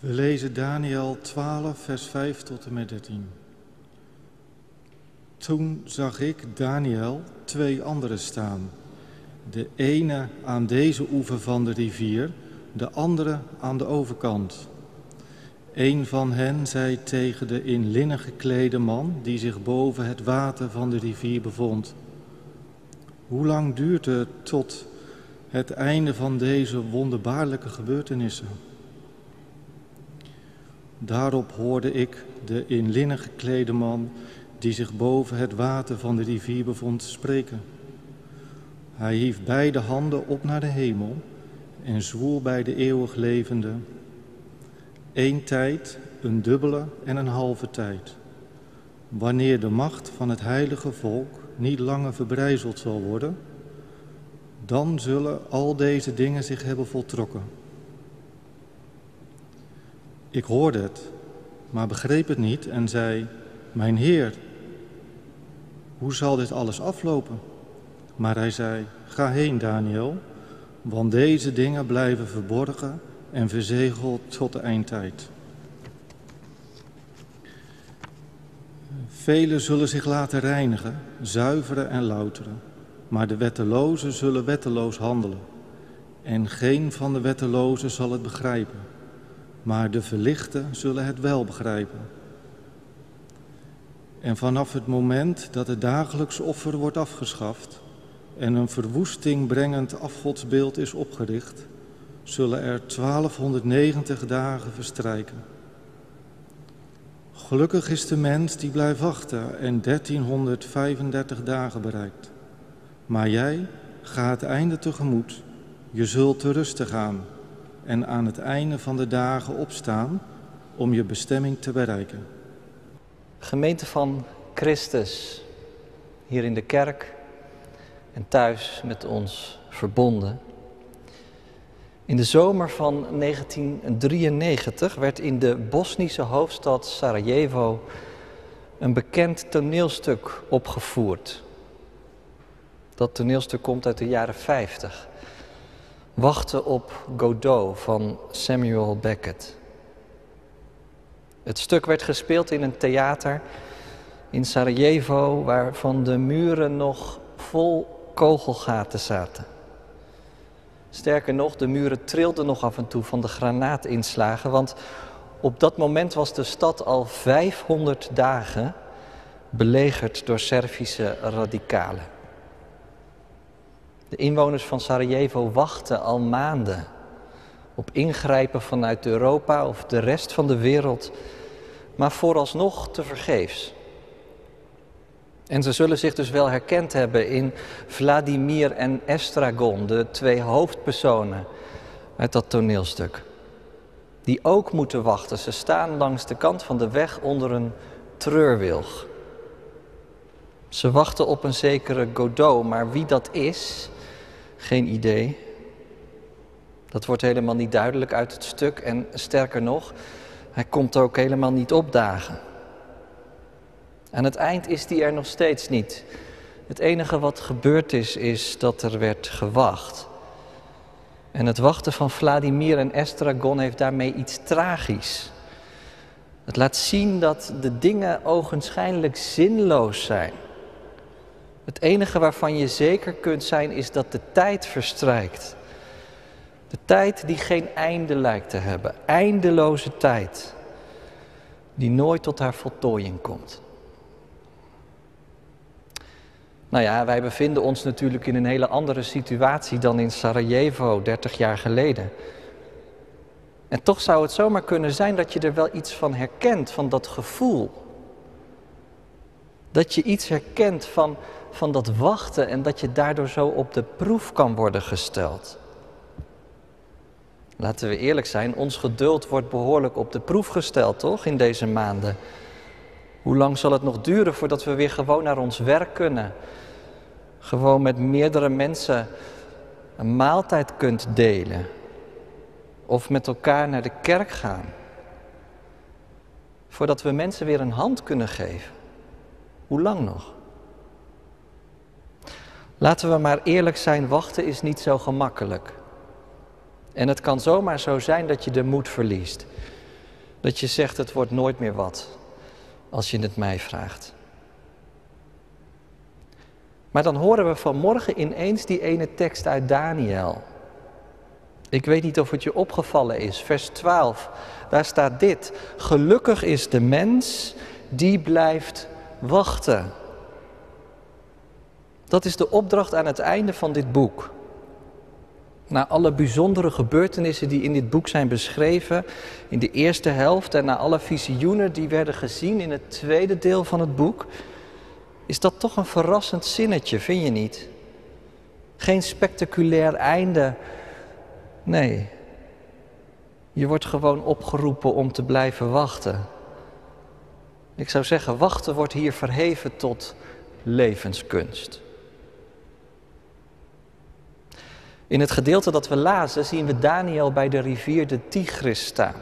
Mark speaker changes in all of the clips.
Speaker 1: We lezen Daniel 12, vers 5 tot en met 13. Toen zag ik, Daniel, twee anderen staan. De ene aan deze oever van de rivier, de andere aan de overkant. Een van hen zei tegen de in linnen geklede man die zich boven het water van de rivier bevond: Hoe lang duurt het tot het einde van deze wonderbaarlijke gebeurtenissen? Daarop hoorde ik de in linnen geklede man die zich boven het water van de rivier bevond spreken. Hij hief beide handen op naar de hemel en zwoer bij de eeuwig levende. Eén tijd, een dubbele en een halve tijd. Wanneer de macht van het heilige volk niet langer verbrijzeld zal worden, dan zullen al deze dingen zich hebben voltrokken. Ik hoorde het, maar begreep het niet en zei, mijn Heer, hoe zal dit alles aflopen? Maar hij zei, ga heen Daniel, want deze dingen blijven verborgen en verzegeld tot de eindtijd. Velen zullen zich laten reinigen, zuiveren en louteren, maar de wettelozen zullen wetteloos handelen. En geen van de wettelozen zal het begrijpen, maar de verlichten zullen het wel begrijpen. En vanaf het moment dat het dagelijks offer wordt afgeschaft en een verwoesting brengend afgodsbeeld is opgericht, zullen er 1290 dagen verstrijken. Gelukkig is de mens die blijft wachten en 1335 dagen bereikt. Maar jij gaat het einde tegemoet, je zult te rusten gaan en aan het einde van de dagen opstaan om je bestemming te bereiken.
Speaker 2: Gemeente van Christus, hier in de kerk en thuis met ons verbonden. In de zomer van 1993 werd in de Bosnische hoofdstad Sarajevo een bekend toneelstuk opgevoerd. Dat toneelstuk komt uit de jaren 50. Wachten op Godot van Samuel Beckett. Het stuk werd gespeeld in een theater in Sarajevo, waarvan de muren nog vol kogelgaten zaten. Sterker nog, de muren trilden nog af en toe van de granaatinslagen, want op dat moment was de stad al 500 dagen belegerd door Servische radicalen. De inwoners van Sarajevo wachten al maanden op ingrijpen vanuit Europa of de rest van de wereld, maar vooralsnog te vergeefs. En ze zullen zich dus wel herkend hebben in Vladimir en Estragon, de twee hoofdpersonen uit dat toneelstuk. Die ook moeten wachten. Ze staan langs de kant van de weg onder een treurwilg. Ze wachten op een zekere Godot, maar wie dat is, geen idee. Dat wordt helemaal niet duidelijk uit het stuk en sterker nog, hij komt ook helemaal niet opdagen. Aan het eind is die er nog steeds niet. Het enige wat gebeurd is, is dat er werd gewacht. En het wachten van Vladimir en Estragon heeft daarmee iets tragisch. Het laat zien dat de dingen ogenschijnlijk zinloos zijn. Het enige waarvan je zeker kunt zijn is dat de tijd verstrijkt. De tijd die geen einde lijkt te hebben. Eindeloze tijd. Die nooit tot haar voltooiing komt. Nou ja, wij bevinden ons natuurlijk in een hele andere situatie dan in Sarajevo 30 jaar geleden. En toch zou het zomaar kunnen zijn dat je er wel iets van herkent, van dat gevoel. Dat je iets herkent van, van dat wachten en dat je daardoor zo op de proef kan worden gesteld. Laten we eerlijk zijn, ons geduld wordt behoorlijk op de proef gesteld, toch, in deze maanden. Hoe lang zal het nog duren voordat we weer gewoon naar ons werk kunnen? Gewoon met meerdere mensen een maaltijd kunt delen. Of met elkaar naar de kerk gaan. Voordat we mensen weer een hand kunnen geven. Hoe lang nog? Laten we maar eerlijk zijn, wachten is niet zo gemakkelijk. En het kan zomaar zo zijn dat je de moed verliest. Dat je zegt het wordt nooit meer wat als je het mij vraagt. Maar dan horen we vanmorgen ineens die ene tekst uit Daniel. Ik weet niet of het je opgevallen is. Vers 12, daar staat dit. Gelukkig is de mens die blijft wachten. Dat is de opdracht aan het einde van dit boek. Na alle bijzondere gebeurtenissen die in dit boek zijn beschreven, in de eerste helft en na alle visioenen die werden gezien in het tweede deel van het boek, is dat toch een verrassend zinnetje, vind je niet? Geen spectaculair einde. Nee. Je wordt gewoon opgeroepen om te blijven wachten. Ik zou zeggen, wachten wordt hier verheven tot levenskunst. In het gedeelte dat we lazen zien we Daniel bij de rivier de Tigris staan.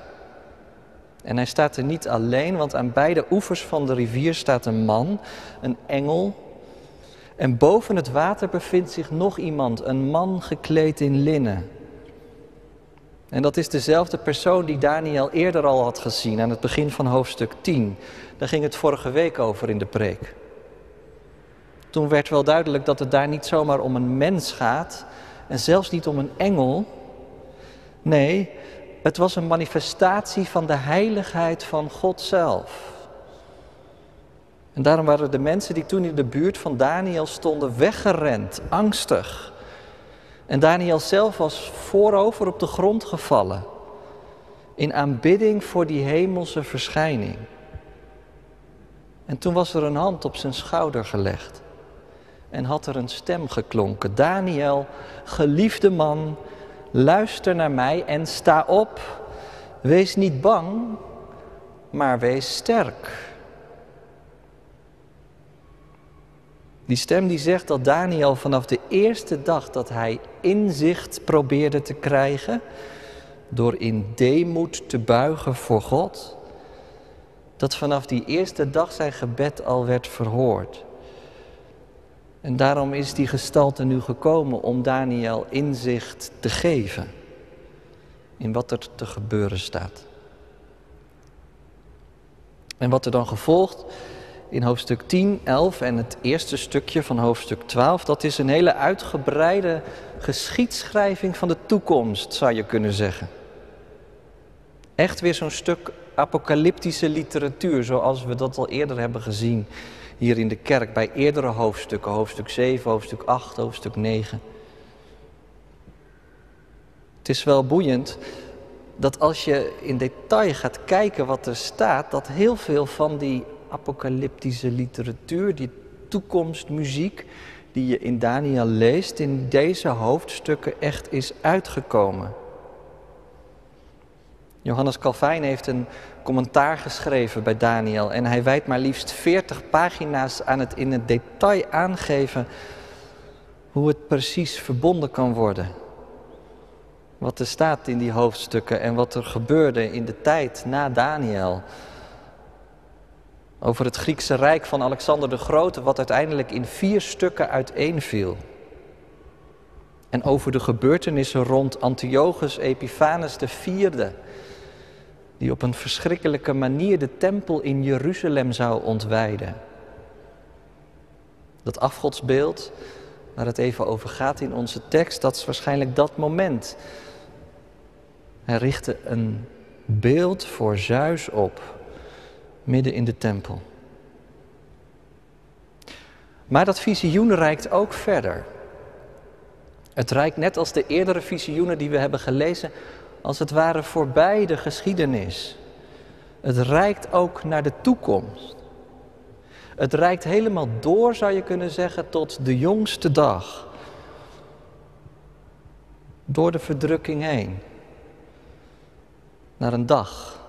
Speaker 2: En hij staat er niet alleen, want aan beide oevers van de rivier staat een man, een engel. En boven het water bevindt zich nog iemand, een man gekleed in linnen. En dat is dezelfde persoon die Daniel eerder al had gezien aan het begin van hoofdstuk 10. Daar ging het vorige week over in de preek. Toen werd wel duidelijk dat het daar niet zomaar om een mens gaat en zelfs niet om een engel. Nee, het was een manifestatie van de heiligheid van God zelf. En daarom waren de mensen die toen in de buurt van Daniel stonden weggerend, angstig. En Daniel zelf was voorover op de grond gevallen, in aanbidding voor die hemelse verschijning. En toen was er een hand op zijn schouder gelegd en had er een stem geklonken. Daniel, geliefde man, luister naar mij en sta op. Wees niet bang, maar wees sterk. Die stem die zegt dat Daniel vanaf de eerste dag dat hij inzicht probeerde te krijgen, door in deemoed te buigen voor God, dat vanaf die eerste dag zijn gebed al werd verhoord. En daarom is die gestalte nu gekomen om Daniel inzicht te geven in wat er te gebeuren staat. En wat er dan gevolgt in hoofdstuk 10, 11 en het eerste stukje van hoofdstuk 12, dat is een hele uitgebreide geschiedschrijving van de toekomst, zou je kunnen zeggen. Echt weer zo'n stuk apocalyptische literatuur, zoals we dat al eerder hebben gezien hier in de kerk bij eerdere hoofdstukken, hoofdstuk 7, hoofdstuk 8, hoofdstuk 9. Het is wel boeiend dat als je in detail gaat kijken wat er staat, dat heel veel van die apocalyptische literatuur, die toekomstmuziek die je in Daniel leest, in deze hoofdstukken echt is uitgekomen. Johannes Calvijn heeft een commentaar geschreven bij Daniel en hij wijdt maar liefst 40 pagina's aan het in het detail aangeven hoe het precies verbonden kan worden. Wat er staat in die hoofdstukken en wat er gebeurde in de tijd na Daniel. Over het Griekse Rijk van Alexander de Grote, wat uiteindelijk in vier stukken uiteenviel. En over de gebeurtenissen rond Antiochus Epiphanes IV die op een verschrikkelijke manier de tempel in Jeruzalem zou ontwijden. Dat afgodsbeeld waar het even over gaat in onze tekst, dat is waarschijnlijk dat moment. Hij richtte een beeld voor Zeus op, midden in de tempel. Maar dat visioen reikt ook verder. Het reikt net als de eerdere visioenen die we hebben gelezen als het ware voorbij de geschiedenis. Het reikt ook naar de toekomst. Het reikt helemaal door, zou je kunnen zeggen, tot de jongste dag. Door de verdrukking heen. Naar een dag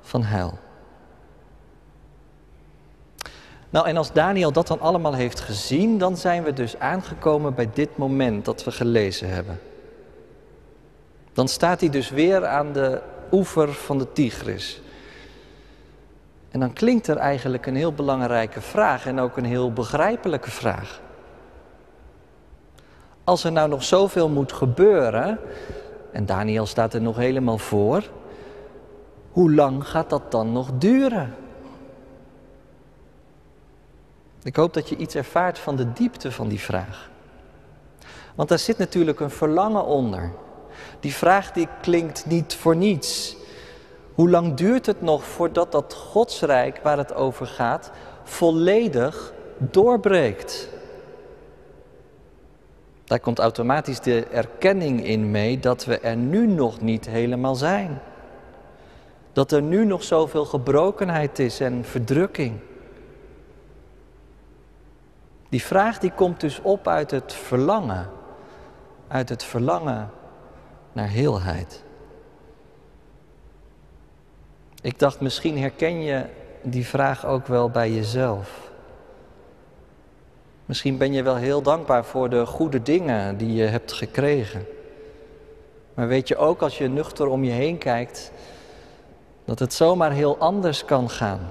Speaker 2: van hel. Nou, en als Daniel dat dan allemaal heeft gezien, dan zijn we dus aangekomen bij dit moment dat we gelezen hebben. Dan staat hij dus weer aan de oever van de Tigris. En dan klinkt er eigenlijk een heel belangrijke vraag en ook een heel begrijpelijke vraag. Als er nou nog zoveel moet gebeuren, en Daniel staat er nog helemaal voor, Hoe lang gaat dat dan nog duren? Ik hoop dat je iets ervaart van de diepte van die vraag. Want daar zit natuurlijk een verlangen onder. Die vraag die klinkt niet voor niets. Hoe lang duurt het nog voordat dat Godsrijk waar het over gaat volledig doorbreekt? Daar komt automatisch de erkenning in mee dat we er nu nog niet helemaal zijn. Dat er nu nog zoveel gebrokenheid is en verdrukking. Die vraag die komt dus op uit het verlangen. Uit het verlangen naar heelheid. Ik dacht, misschien herken je die vraag ook wel bij jezelf. Misschien ben je wel heel dankbaar voor de goede dingen die je hebt gekregen. Maar weet je ook als je nuchter om je heen kijkt, dat het zomaar heel anders kan gaan.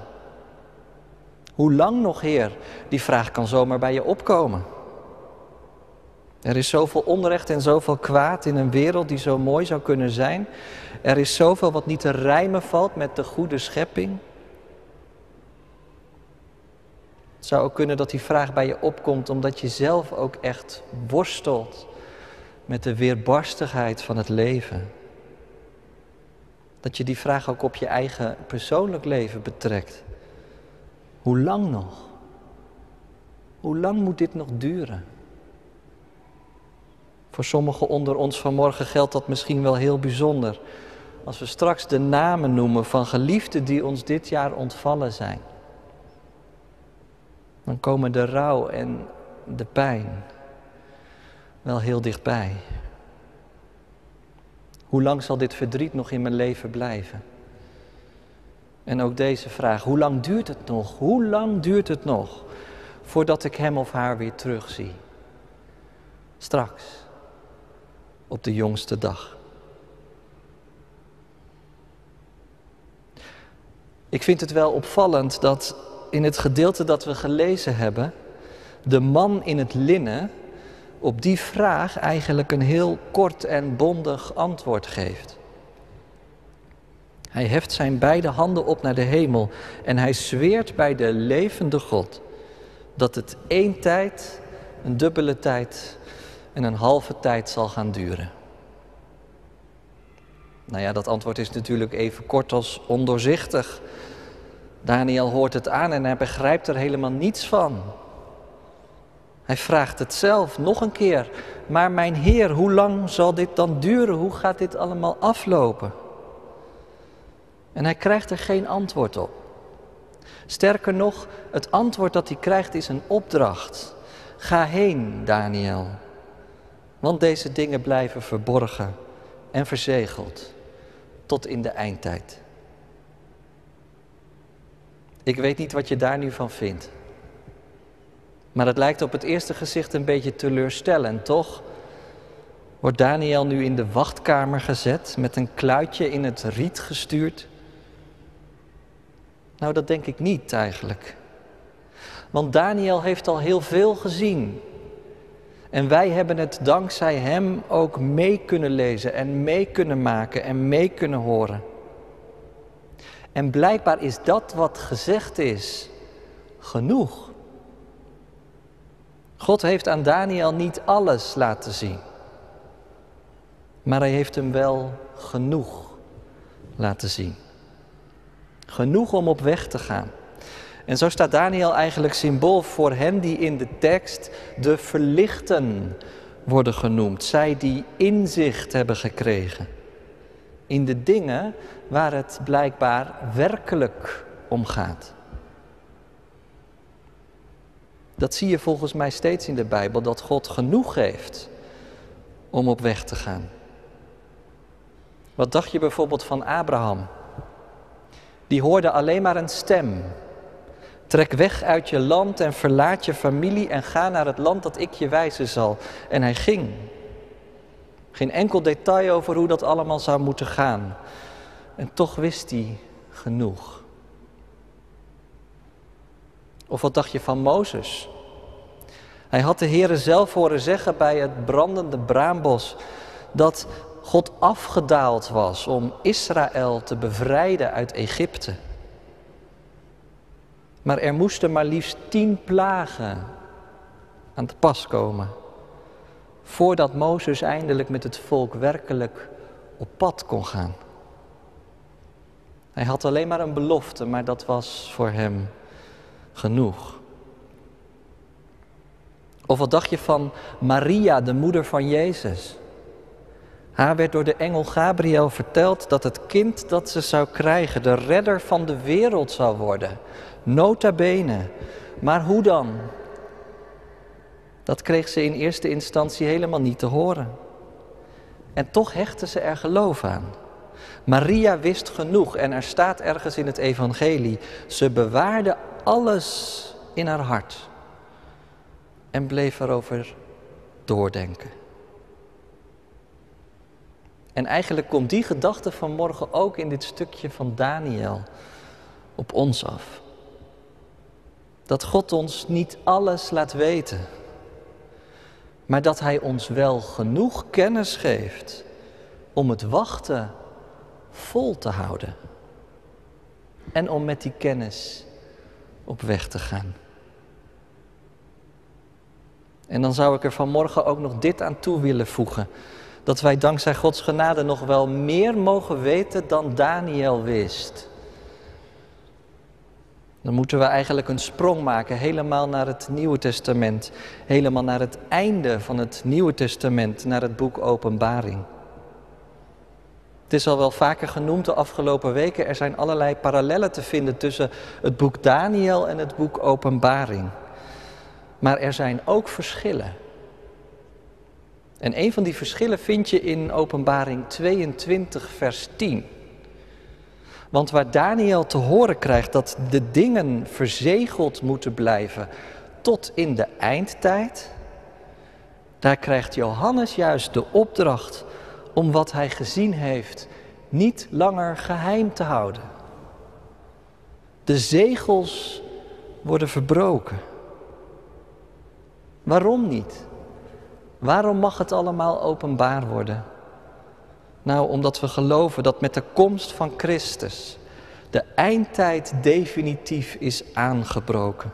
Speaker 2: Hoe lang nog, Heer? Die vraag kan zomaar bij je opkomen. Er is zoveel onrecht en zoveel kwaad in een wereld die zo mooi zou kunnen zijn. Er is zoveel wat niet te rijmen valt met de goede schepping. Het zou ook kunnen dat die vraag bij je opkomt omdat je zelf ook echt worstelt met de weerbarstigheid van het leven. Dat je die vraag ook op je eigen persoonlijk leven betrekt. Hoe lang nog? Hoe lang moet dit nog duren? Voor sommigen onder ons vanmorgen geldt dat misschien wel heel bijzonder. Als we straks de namen noemen van geliefden die ons dit jaar ontvallen zijn. Dan komen de rouw en de pijn wel heel dichtbij. Hoe lang zal dit verdriet nog in mijn leven blijven? En ook deze vraag, hoe lang duurt het nog? Hoe lang duurt het nog voordat ik hem of haar weer terugzie? Straks, op de jongste dag. Ik vind het wel opvallend dat in het gedeelte dat we gelezen hebben, de man in het linnen op die vraag eigenlijk een heel kort en bondig antwoord geeft. Hij heft zijn beide handen op naar de hemel en hij zweert bij de levende God dat het één tijd, een dubbele tijd en een halve tijd zal gaan duren. Nou ja, dat antwoord is natuurlijk even kort als ondoorzichtig. Daniel hoort het aan en hij begrijpt er helemaal niets van. Hij vraagt het zelf nog een keer. Maar mijn Heer, hoe lang zal dit dan duren? Hoe gaat dit allemaal aflopen? En hij krijgt er geen antwoord op. Sterker nog, het antwoord dat hij krijgt is een opdracht. Ga heen, Daniel. Want deze dingen blijven verborgen en verzegeld tot in de eindtijd. Ik weet niet wat je daar nu van vindt. Maar het lijkt op het eerste gezicht een beetje teleurstellend, toch? Wordt Daniel nu in de wachtkamer gezet, met een kluitje in het riet gestuurd? Nou, dat denk ik niet eigenlijk. Want Daniel heeft al heel veel gezien. En wij hebben het dankzij hem ook mee kunnen lezen en mee kunnen maken en mee kunnen horen. En blijkbaar is dat wat gezegd is genoeg. God heeft aan Daniel niet alles laten zien, maar hij heeft hem wel genoeg laten zien. Genoeg om op weg te gaan. En zo staat Daniel eigenlijk symbool voor hen die in de tekst de verlichten worden genoemd. Zij die inzicht hebben gekregen in de dingen waar het blijkbaar werkelijk om gaat. Dat zie je volgens mij steeds in de Bijbel, dat God genoeg geeft om op weg te gaan. Wat dacht je bijvoorbeeld van Abraham? Die hoorde alleen maar een stem. Trek weg uit je land en verlaat je familie en ga naar het land dat ik je wijzen zal. En hij ging. Geen enkel detail over hoe dat allemaal zou moeten gaan. En toch wist hij genoeg. Of wat dacht je van Mozes? Hij had de Heere zelf horen zeggen bij het brandende braambos dat God afgedaald was om Israël te bevrijden uit Egypte. Maar er moesten maar liefst tien plagen aan te pas komen. Voordat Mozes eindelijk met het volk werkelijk op pad kon gaan. Hij had alleen maar een belofte, maar dat was voor hem genoeg. Of wat dacht je van Maria, de moeder van Jezus? Haar werd door de engel Gabriel verteld dat het kind dat ze zou krijgen de redder van de wereld zou worden. Nota bene. Maar hoe dan? Dat kreeg ze in eerste instantie helemaal niet te horen. En toch hechtte ze er geloof aan. Maria wist genoeg en er staat ergens in het evangelie, ze bewaarde alles in haar hart en bleef erover doordenken. En eigenlijk komt die gedachte vanmorgen ook in dit stukje van Daniel op ons af. Dat God ons niet alles laat weten, maar dat Hij ons wel genoeg kennis geeft om het wachten vol te houden en om met die kennis op weg te gaan. En dan zou ik er vanmorgen ook nog dit aan toe willen voegen. Dat wij dankzij Gods genade nog wel meer mogen weten dan Daniel wist. Dan moeten we eigenlijk een sprong maken, helemaal naar het Nieuwe Testament. Helemaal naar het einde van het Nieuwe Testament, naar het boek Openbaring. Het is al wel vaker genoemd de afgelopen weken. Er zijn allerlei parallellen te vinden tussen het boek Daniel en het boek Openbaring. Maar er zijn ook verschillen. En een van die verschillen vind je in Openbaring 22, vers 10. Want waar Daniel te horen krijgt dat de dingen verzegeld moeten blijven tot in de eindtijd, daar krijgt Johannes juist de opdracht om wat hij gezien heeft niet langer geheim te houden. De zegels worden verbroken. Waarom niet? Waarom mag het allemaal openbaar worden? Nou, omdat we geloven dat met de komst van Christus de eindtijd definitief is aangebroken.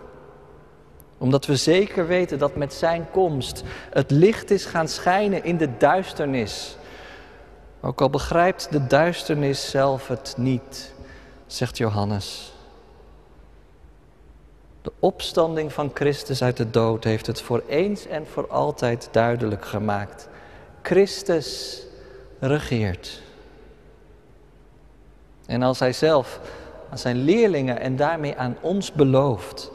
Speaker 2: Omdat we zeker weten dat met Zijn komst het licht is gaan schijnen in de duisternis. Ook al begrijpt de duisternis zelf het niet, zegt Johannes. De opstanding van Christus uit de dood heeft het voor eens en voor altijd duidelijk gemaakt. Christus regeert. En als hij zelf aan zijn leerlingen en daarmee aan ons belooft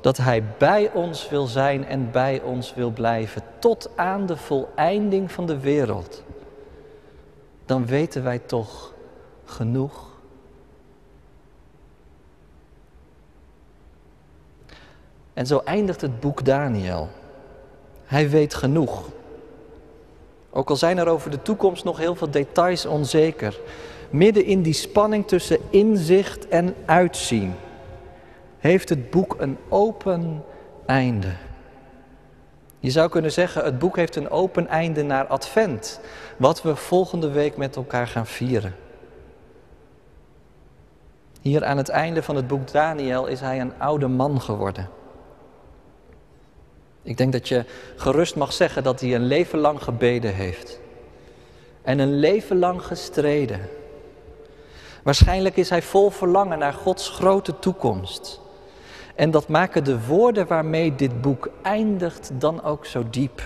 Speaker 2: dat hij bij ons wil zijn en bij ons wil blijven tot aan de voleinding van de wereld, dan weten wij toch genoeg. En zo eindigt het boek Daniel. Hij weet genoeg. Ook al zijn er over de toekomst nog heel veel details onzeker. Midden in die spanning tussen inzicht en uitzien heeft het boek een open einde. Je zou kunnen zeggen, het boek heeft een open einde naar Advent, wat we volgende week met elkaar gaan vieren. Hier aan het einde van het boek Daniel is hij een oude man geworden. Ik denk dat je gerust mag zeggen dat hij een leven lang gebeden heeft. En een leven lang gestreden. Waarschijnlijk is hij vol verlangen naar Gods grote toekomst. En dat maken de woorden waarmee dit boek eindigt dan ook zo diep.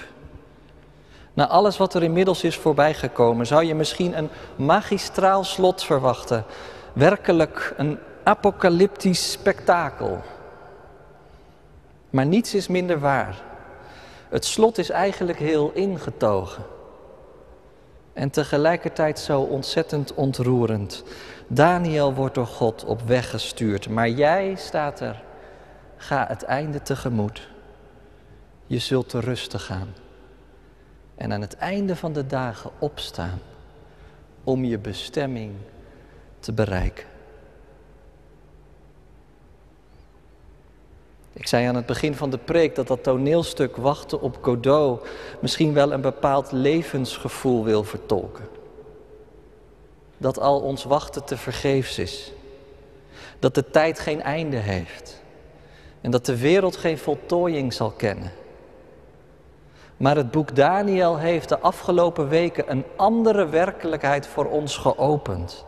Speaker 2: Na alles wat er inmiddels is voorbijgekomen, zou je misschien een magistraal slot verwachten. Werkelijk een apocalyptisch spektakel. Maar niets is minder waar. Het slot is eigenlijk heel ingetogen. En tegelijkertijd zo ontzettend ontroerend. Daniel wordt door God op weg gestuurd, maar jij staat er. Ga het einde tegemoet. Je zult te rusten gaan. En aan het einde van de dagen opstaan om je bestemming te bereiken. Ik zei aan het begin van de preek dat dat toneelstuk Wachten op Godot misschien wel een bepaald levensgevoel wil vertolken. dat al ons wachten te vergeefs is. Dat de tijd geen einde heeft. En dat de wereld geen voltooiing zal kennen. Maar het boek Daniel heeft de afgelopen weken een andere werkelijkheid voor ons geopend.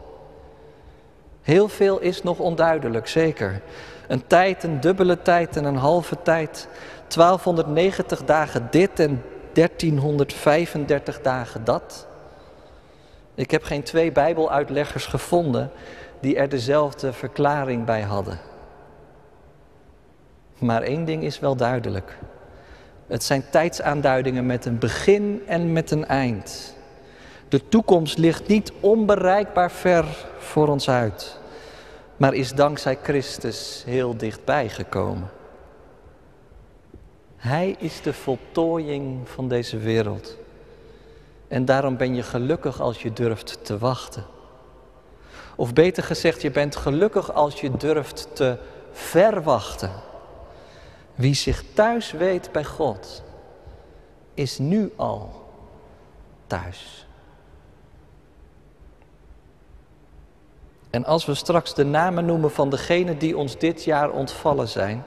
Speaker 2: Heel veel is nog onduidelijk, zeker. Een tijd, een dubbele tijd en een halve tijd. 1290 dagen dit en 1335 dagen dat. Ik heb geen twee Bijbeluitleggers gevonden die er dezelfde verklaring bij hadden. Maar één ding is wel duidelijk. Het zijn tijdsaanduidingen met een begin en met een eind. De toekomst ligt niet onbereikbaar ver voor ons uit, maar is dankzij Christus heel dichtbij gekomen. Hij is de voltooiing van deze wereld. En daarom ben je gelukkig als je durft te wachten. Of beter gezegd, je bent gelukkig als je durft te verwachten. Wie zich thuis weet bij God, is nu al thuis. En als we straks de namen noemen van degenen die ons dit jaar ontvallen zijn,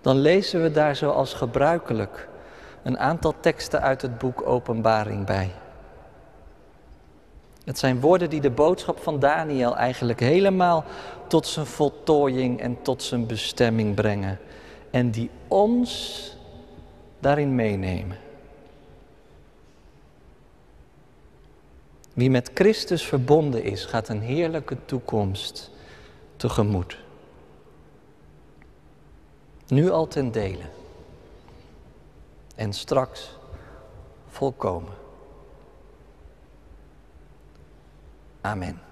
Speaker 2: dan lezen we daar zoals gebruikelijk een aantal teksten uit het boek Openbaring bij. Het zijn woorden die de boodschap van Daniel eigenlijk helemaal tot zijn voltooiing en tot zijn bestemming brengen. En die ons daarin meenemen. Wie met Christus verbonden is, gaat een heerlijke toekomst tegemoet. Nu al ten dele. En straks volkomen. Amen.